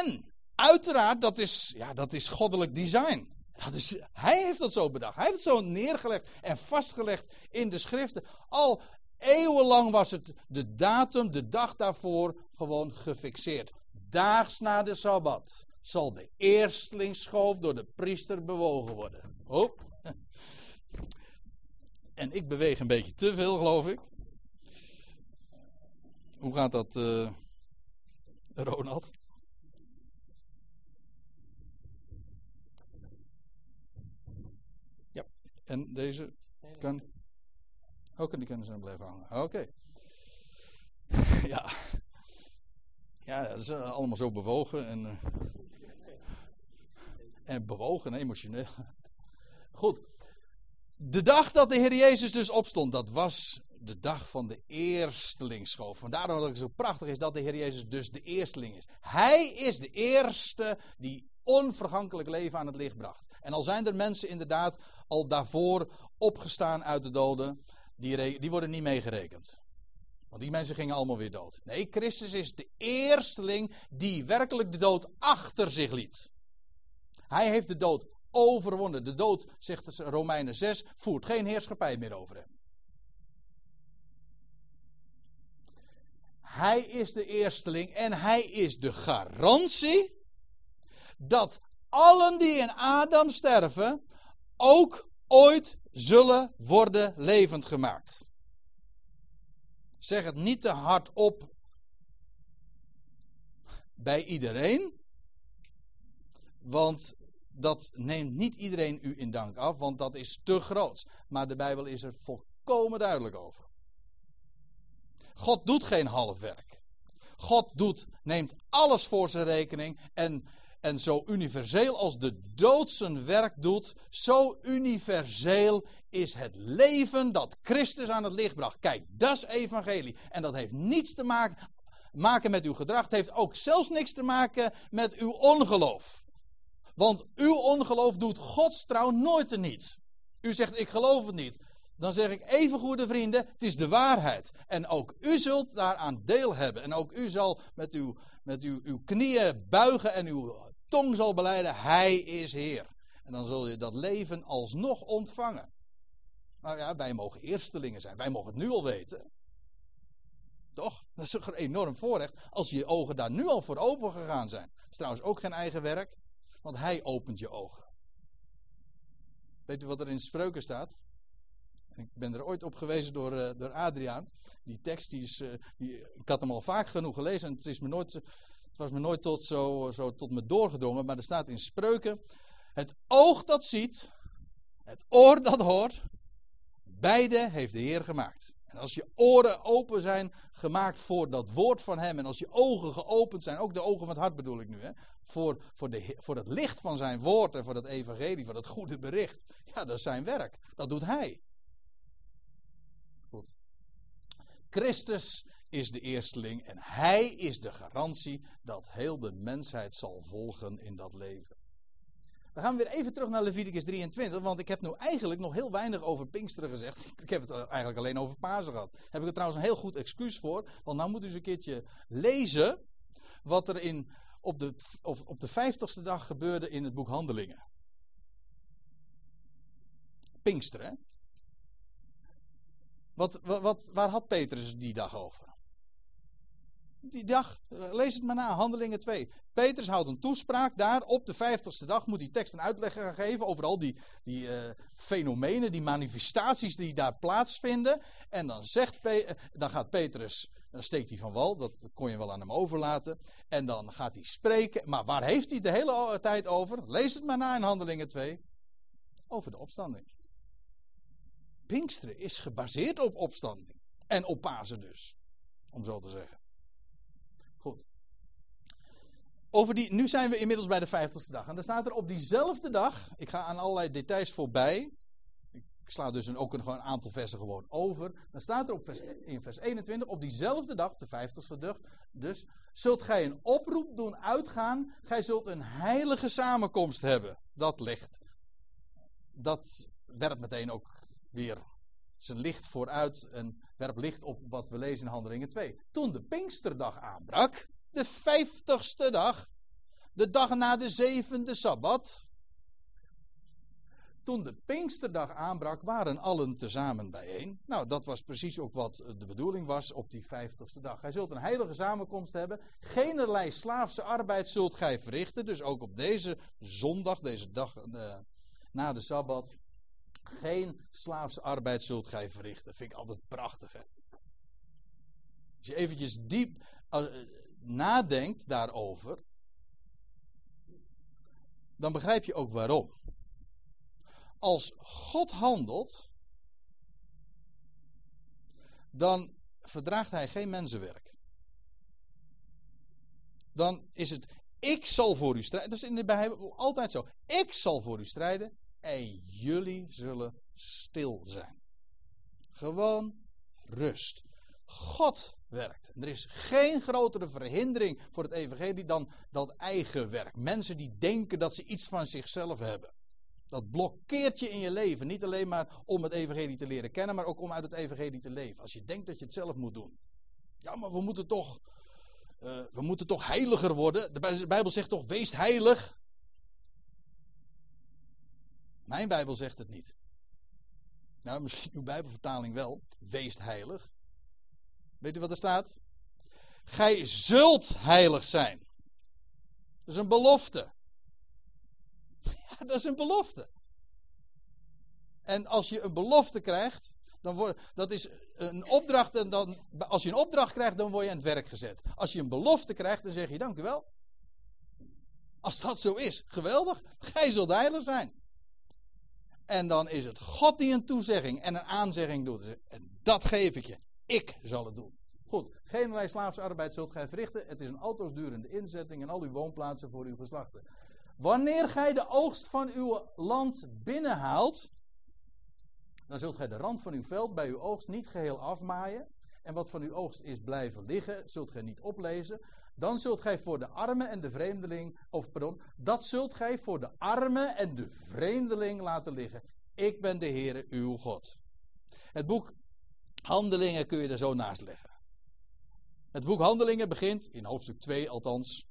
En uiteraard, dat is, ja, dat is goddelijk design. Dat is, hij heeft dat zo bedacht. Hij heeft het zo neergelegd en vastgelegd in de schriften. Al eeuwenlang was het de datum, de dag daarvoor gewoon gefixeerd. Daags na de Sabbat. zal de eerstlingsschoof door de priester bewogen worden. Oh. En ik beweeg een beetje te veel, geloof ik. Hoe gaat dat, uh, Ronald? En deze kan. Ook en die kunnen ze blijven hangen. Oké. [LAUGHS] Ja. Ja, dat is eh, allemaal zo bewogen en. Uh, en bewogen, emotioneel. [LAUGHS] Goed. De dag dat de Heer Jezus dus opstond, dat was de dag van de eerstelingsschoof. Vandaar dat het zo prachtig is dat de Heer Jezus dus de eersteling is. Hij is de eerste die onvergankelijk leven aan het licht bracht. En al zijn er mensen inderdaad al daarvoor opgestaan uit de doden, die, die worden niet meegerekend. Want die mensen gingen allemaal weer dood. Nee, Christus is de eersteling die werkelijk de dood achter zich liet. Hij heeft de dood overwonnen. De dood, zegt Romeinen 6, voert geen heerschappij meer over hem. Hij is de eersteling en hij is de garantie dat allen die in Adam sterven ook ooit zullen worden levend gemaakt. Zeg het niet te hard op bij iedereen, want dat neemt niet iedereen u in dank af, want dat is te groot. Maar de Bijbel is er volkomen duidelijk over. God doet geen half werk. God doet, neemt alles voor zijn rekening en, en zo universeel als de dood zijn werk doet, zo universeel is het leven dat Christus aan het licht bracht. Kijk, dat is evangelie. En dat heeft niets te maken, maken met uw gedrag. Het heeft ook zelfs niks te maken met uw ongeloof. Want uw ongeloof doet Gods trouw nooit niet. U zegt, ik geloof het niet. Dan zeg ik even, goede vrienden, het is de waarheid. En ook u zult daaraan deel hebben. En ook u zal met uw, met uw, uw knieën buigen en uw tong zal beleiden, Hij is Heer. En dan zul je dat leven alsnog ontvangen. Nou ja, wij mogen eerstelingen zijn. Wij mogen het nu al weten. Toch? Dat is een enorm voorrecht als je ogen daar nu al voor open gegaan zijn. Dat is trouwens ook geen eigen werk. Want hij opent je ogen. Weet u wat er in spreuken staat? Ik ben er ooit op gewezen door, uh, door Adriaan. Die tekst, die is, uh, die, ik had hem al vaak genoeg gelezen en het, is me nooit, het was me nooit tot, zo, zo tot me doorgedrongen. Maar er staat in spreuken: Het oog dat ziet, het oor dat hoort, beide heeft de Heer gemaakt. En als je oren open zijn gemaakt voor dat woord van Hem. En als je ogen geopend zijn, ook de ogen van het hart bedoel ik nu. Hè, voor, voor, de, voor het licht van zijn woord en voor dat evangelie, voor dat goede bericht. Ja, dat is zijn werk. Dat doet Hij. Goed. Christus is de eersteling en Hij is de garantie dat heel de mensheid zal volgen in dat leven. Dan gaan we weer even terug naar Leviticus 23, want ik heb nu eigenlijk nog heel weinig over Pinksteren gezegd. [LAUGHS] Ik heb het eigenlijk alleen over Pasen gehad. Daar heb ik er trouwens een heel goed excuus voor, want nou moet u eens een keertje lezen wat er in, op, de, op, op de vijftigste dag gebeurde in het boek Handelingen. Pinksteren? Wat, wat, waar had Petrus die dag over? Die dag, eh, lees het maar na, Handelingen 2. Petrus houdt een toespraak daar. Op de vijftigste dag moet hij tekst en uitleg gaan geven over al die, die uh, fenomenen, die manifestaties die daar plaatsvinden. En dan, zegt eh, dan gaat Petrus, dan steekt hij van wal, dat kon je wel aan hem overlaten. En dan gaat hij spreken. Maar waar heeft hij de hele tijd over? Lees het maar na in Handelingen 2. Over de opstanding. Pinksteren is gebaseerd op opstanding. En op Pasen dus, om zo te zeggen. Goed. Over die, nu zijn we inmiddels bij de vijftigste dag. En dan staat er op diezelfde dag, ik ga aan allerlei details voorbij. Ik sla dus ook een, gewoon een aantal versen gewoon over. Dan staat er op vers, in vers 21, op diezelfde dag, de vijftigste dag, dus zult gij een oproep doen uitgaan. Gij zult een heilige samenkomst hebben. Dat licht. Dat werpt meteen ook weer zijn licht vooruit en werpt licht op wat we lezen in Handelingen 2. Toen de Pinksterdag aanbrak, de vijftigste dag, de dag na de zevende Sabbat, toen de Pinksterdag aanbrak, waren allen tezamen bijeen. Nou, dat was precies ook wat de bedoeling was op die vijftigste dag. Hij zult een heilige samenkomst hebben. Geenerlei slaafse arbeid zult gij verrichten. Dus ook op deze zondag, deze dag eh, na de Sabbat. Geen slaafse arbeid zult gij verrichten. Vind ik altijd prachtig, hè? Als je eventjes diep uh, nadenkt daarover, dan begrijp je ook waarom als God handelt, dan verdraagt hij geen mensenwerk. Dan is het, ik zal voor u strijden. Dat is in de Bijbel altijd zo. Ik zal voor u strijden en jullie zullen stil zijn. Gewoon rust. God werkt. En er is geen grotere verhindering voor het evangelie dan dat eigen werk. Mensen die denken dat ze iets van zichzelf hebben. Dat blokkeert je in je leven. Niet alleen maar om het evangelie te leren kennen, maar ook om uit het evangelie te leven. Als je denkt dat je het zelf moet doen. Ja, maar we moeten toch, uh, we moeten toch heiliger worden. De Bijbel zegt toch, wees heilig. Mijn Bijbel zegt het niet. Nou, misschien uw Bijbelvertaling wel. Wees heilig. Weet u wat er staat? Gij zult heilig zijn. Dat is een belofte. [LAUGHS] dat is een belofte. En als je een belofte krijgt, dan wordt dat is een opdracht. En dan, als je een opdracht krijgt, dan word je aan het werk gezet. Als je een belofte krijgt, dan zeg je dank u wel. Als dat zo is, geweldig. Gij zult heilig zijn. En dan is het God die een toezegging en een aanzegging doet. En dat geef ik je. Ik zal het doen. Goed, geen slaafse arbeid zult gij verrichten. Het is een auto's durende inzetting en al uw woonplaatsen voor uw geslachten. Wanneer gij de oogst van uw land binnenhaalt, dan zult gij de rand van uw veld bij uw oogst niet geheel afmaaien. En wat van uw oogst is blijven liggen, zult gij niet oplezen. Dan zult gij voor de arme en de vreemdeling, of pardon, dat zult gij voor de arme en de vreemdeling laten liggen. Ik ben de Heere uw God. Het boek Handelingen kun je er zo naast leggen. Het boek Handelingen begint, in hoofdstuk 2 althans,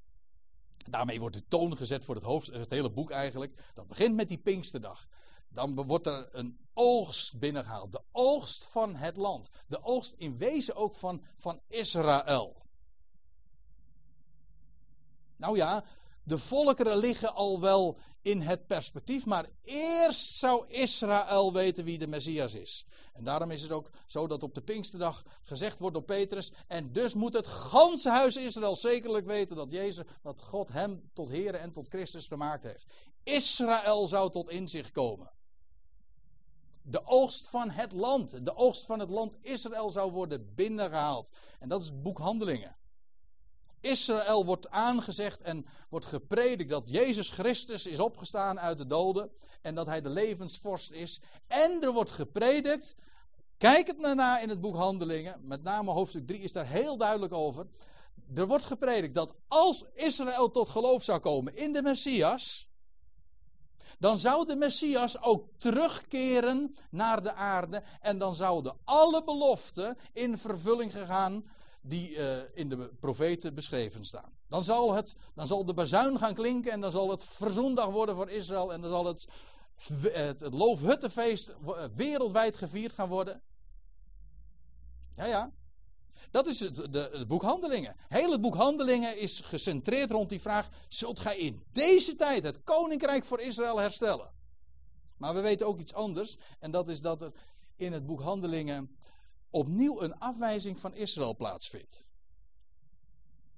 Daarmee wordt de toon gezet voor het, hoofd, het hele boek eigenlijk. Dat begint met die Pinksterdag. Dan wordt er een oogst binnengehaald. De oogst van het land. De oogst in wezen ook van, van Israël. Nou ja, de volkeren liggen al wel in het perspectief, maar eerst zou Israël weten wie de Messias is. En daarom is het ook zo dat op de Pinksterdag gezegd wordt door Petrus, en dus moet het ganse huis Israël zekerlijk weten dat Jezus, dat God hem tot Heer en tot Christus gemaakt heeft. Israël zou tot inzicht komen. De oogst van het land, de oogst van het land Israël zou worden binnengehaald. En dat is het boek Handelingen. Israël wordt aangezegd en wordt gepredikt dat Jezus Christus is opgestaan uit de doden en dat hij de levensvorst is. En er wordt gepredikt, kijk het naar na in het boek Handelingen, met name hoofdstuk 3 is daar heel duidelijk over. Er wordt gepredikt dat als Israël tot geloof zou komen in de Messias, dan zou de Messias ook terugkeren naar de aarde en dan zouden alle beloften in vervulling gegaan die uh, in de profeten beschreven staan. Dan zal, het, dan zal de bazuin gaan klinken en dan zal het verzoendag worden voor Israël en dan zal het, het, het Loofhuttenfeest eh, wereldwijd gevierd gaan worden. Ja, ja. Dat is het, de, boek Handelingen. Heel het boek Handelingen is gecentreerd rond die vraag: zult gij in deze tijd het koninkrijk voor Israël herstellen? Maar we weten ook iets anders, en dat is dat er in het boek Handelingen opnieuw een afwijzing van Israël plaatsvindt.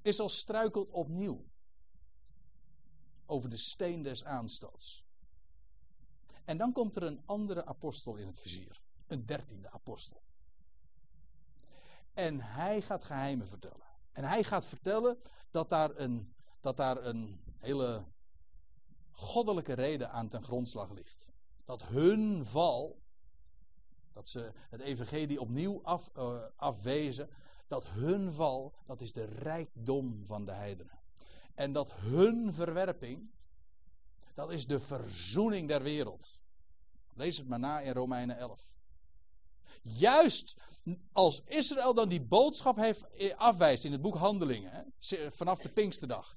Israël struikelt opnieuw over de steen des aanstots. En dan komt er een andere apostel in het vizier, een dertiende apostel. En hij gaat geheimen vertellen. En hij gaat vertellen dat daar een, dat daar een hele goddelijke reden aan ten grondslag ligt. Dat hun val dat ze het evangelie opnieuw af, uh, afwezen. Dat hun val, dat is de rijkdom van de heidenen. En dat hun verwerping, dat is de verzoening der wereld. Lees het maar na in Romeinen 11. Juist als Israël dan die boodschap heeft eh, afwijst in het boek Handelingen, hè, vanaf de Pinksterdag.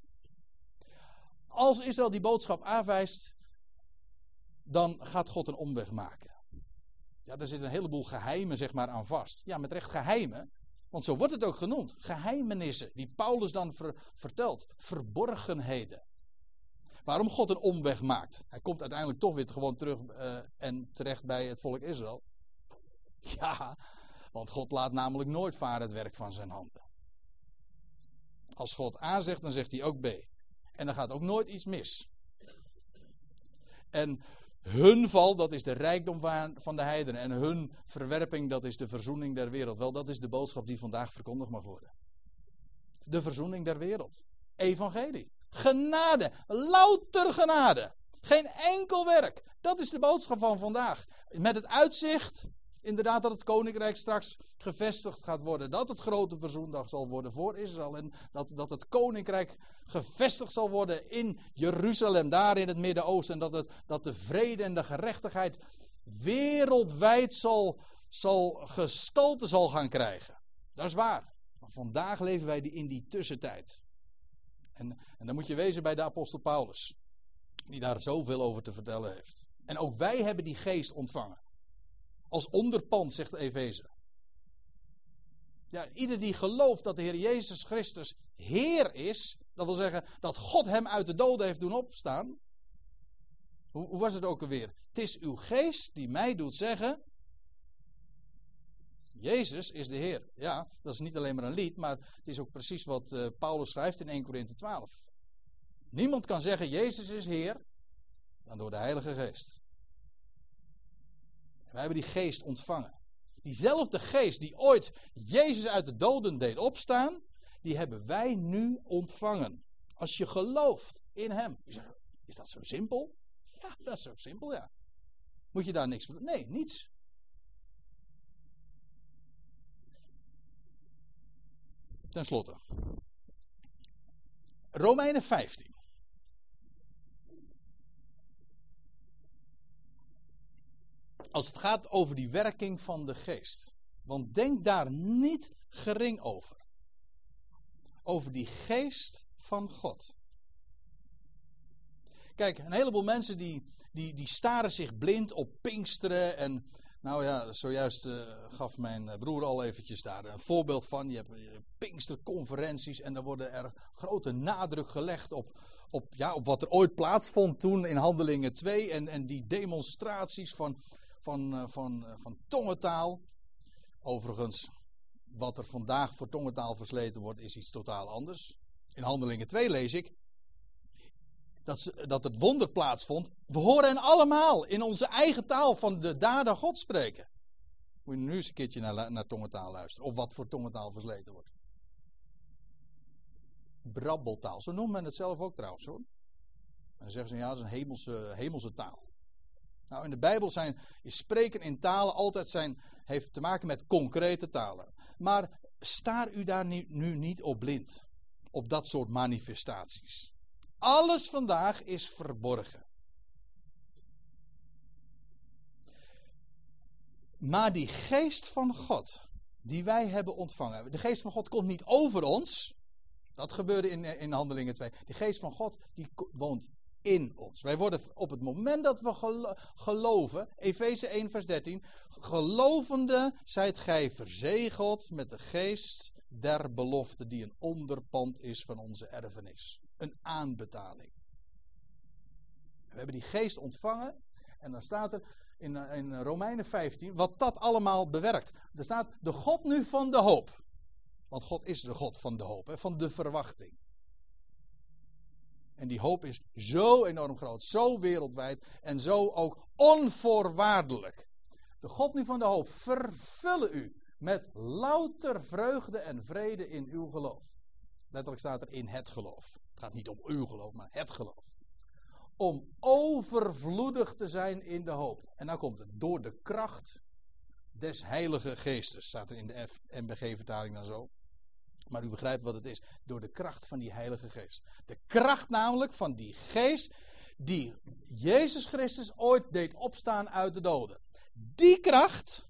Als Israël die boodschap afwijst, dan gaat God een omweg maken. Ja, daar zit een heleboel geheimen zeg maar, aan vast. Ja, met recht geheimen. Want zo wordt het ook genoemd. Geheimenissen, die Paulus dan vertelt. Verborgenheden. Waarom God een omweg maakt. Hij komt uiteindelijk toch weer gewoon terug uh, en terecht bij het volk Israël. [LAUGHS] Ja, want God laat namelijk nooit varen het werk van zijn handen. Als God A zegt, dan zegt hij ook B. En dan gaat ook nooit iets mis. En hun val, dat is de rijkdom van de heidenen. En hun verwerping, dat is de verzoening der wereld. Wel, dat is de boodschap die vandaag verkondigd mag worden. De verzoening der wereld. Evangelie. Genade. Louter genade. Geen enkel werk. Dat is de boodschap van vandaag. Met het uitzicht inderdaad dat het koninkrijk straks gevestigd gaat worden. Dat het grote verzoendag zal worden voor Israël. En dat, dat het koninkrijk gevestigd zal worden in Jeruzalem, daar in het Midden-Oosten. En dat, het, dat de vrede en de gerechtigheid wereldwijd zal, zal gestalte zal gaan krijgen. Dat is waar. Maar vandaag leven wij in die tussentijd. En, en dan moet je wezen bij de apostel Paulus. Die daar zoveel over te vertellen heeft. En ook wij hebben die geest ontvangen. Als onderpand, zegt Efeze. Ja, ieder die gelooft dat de Heer Jezus Christus Heer is, dat wil zeggen dat God hem uit de doden heeft doen opstaan. Hoe, hoe was het ook alweer? Het is uw geest die mij doet zeggen. Jezus is de Heer. Ja, dat is niet alleen maar een lied, maar het is ook precies wat uh, Paulus schrijft in 1 Corinthië 12. Niemand kan zeggen Jezus is Heer dan door de Heilige Geest. Wij hebben die geest ontvangen. Diezelfde geest die ooit Jezus uit de doden deed opstaan, die hebben wij nu ontvangen. Als je gelooft in Hem. Is dat zo simpel? Ja, dat is zo simpel, ja. Moet je daar niks voor doen? Nee, niets. Ten slotte. Romeinen 15. Als het gaat over die werking van de geest. Want denk daar niet gering over. Over die geest van God. Kijk, een heleboel mensen die, die, die staren zich blind op Pinksteren. En nou ja, zojuist uh, gaf mijn broer al eventjes daar een voorbeeld van. Je hebt uh, Pinksterconferenties en dan worden er grote nadruk gelegd op, op, ja, op wat er ooit plaatsvond toen in Handelingen 2. En, en die demonstraties van van, uh, van, uh, van tongentaal. Overigens, wat er vandaag voor tongentaal versleten wordt, is iets totaal anders. In Handelingen 2 lees ik dat, dat het wonder plaatsvond. We horen hen allemaal in onze eigen taal van de daden God spreken. Moet je nu eens een keertje naar, naar tongentaal luisteren. Of wat voor tongentaal versleten wordt. Brabbeltaal, zo noemt men het zelf ook trouwens hoor. En dan zeggen ze ja, dat is een hemelse, hemelse taal. Nou, in de Bijbel zijn, is spreken in talen altijd zijn, heeft te maken met concrete talen. Maar staar u daar nu, nu niet op blind. Op dat soort manifestaties. Alles vandaag is verborgen. Maar die geest van God, die wij hebben ontvangen. De geest van God komt niet over ons. Dat gebeurde in, in Handelingen 2. De geest van God, die woont in ons. Wij worden op het moment dat we geloven, Efeze 1 vers 13, gelovende zijt gij verzegeld met de geest der belofte die een onderpand is van onze erfenis. Een aanbetaling. We hebben die geest ontvangen en dan staat er in, in Romeinen 15 wat dat allemaal bewerkt. Er staat de God nu van de hoop. Want God is de God van de hoop, hè, van de verwachting. En die hoop is zo enorm groot, zo wereldwijd en zo ook onvoorwaardelijk. De God nu van de hoop vervullen u met louter vreugde en vrede in uw geloof. Letterlijk staat er in het geloof. Het gaat niet om uw geloof, maar het geloof. Om overvloedig te zijn in de hoop. En nou komt het. Door de kracht des Heilige Geestes. Staat er in de FNBG-vertaling dan zo. Maar u begrijpt wat het is. Door de kracht van die Heilige Geest. De kracht namelijk van die Geest die Jezus Christus ooit deed opstaan uit de doden. Die kracht,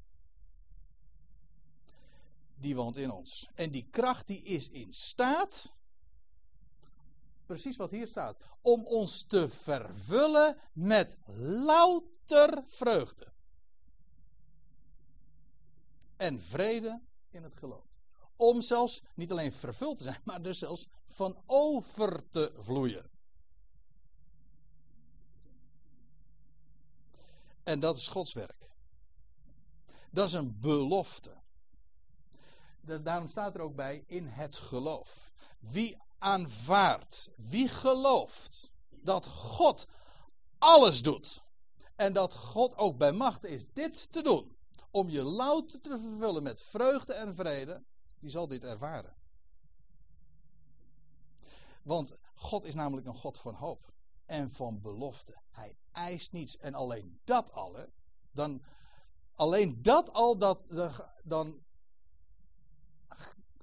die woont in ons. En die kracht die is in staat precies wat hier staat. Om ons te vervullen met louter vreugde. En vrede in het geloof. Om zelfs niet alleen vervuld te zijn, maar dus zelfs van over te vloeien. En dat is Gods werk. Dat is een belofte. Daarom staat er ook bij in het geloof. Wie aanvaardt, wie gelooft dat God alles doet. En dat God ook bij macht is dit te doen. Om je louter te vervullen met vreugde en vrede. Die zal dit ervaren. Want God is namelijk een God van hoop. En van belofte. Hij eist niets. En alleen dat al. Dan, alleen dat al. Dat, dan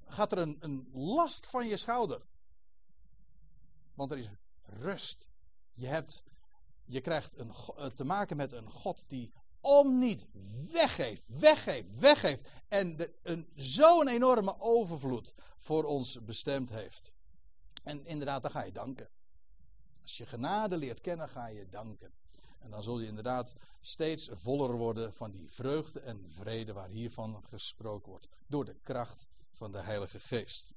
gaat er een, een last van je schouder. Want er is rust. Je, hebt, je krijgt een, eh, te maken met een God die om niet weggeeft, weggeeft, weggeeft. En een, zo'n enorme overvloed voor ons bestemd heeft. En inderdaad, dan ga je danken. Als je genade leert kennen, ga je danken. En dan zul je inderdaad steeds voller worden van die vreugde en vrede waar hiervan gesproken wordt. Door de kracht van de Heilige Geest.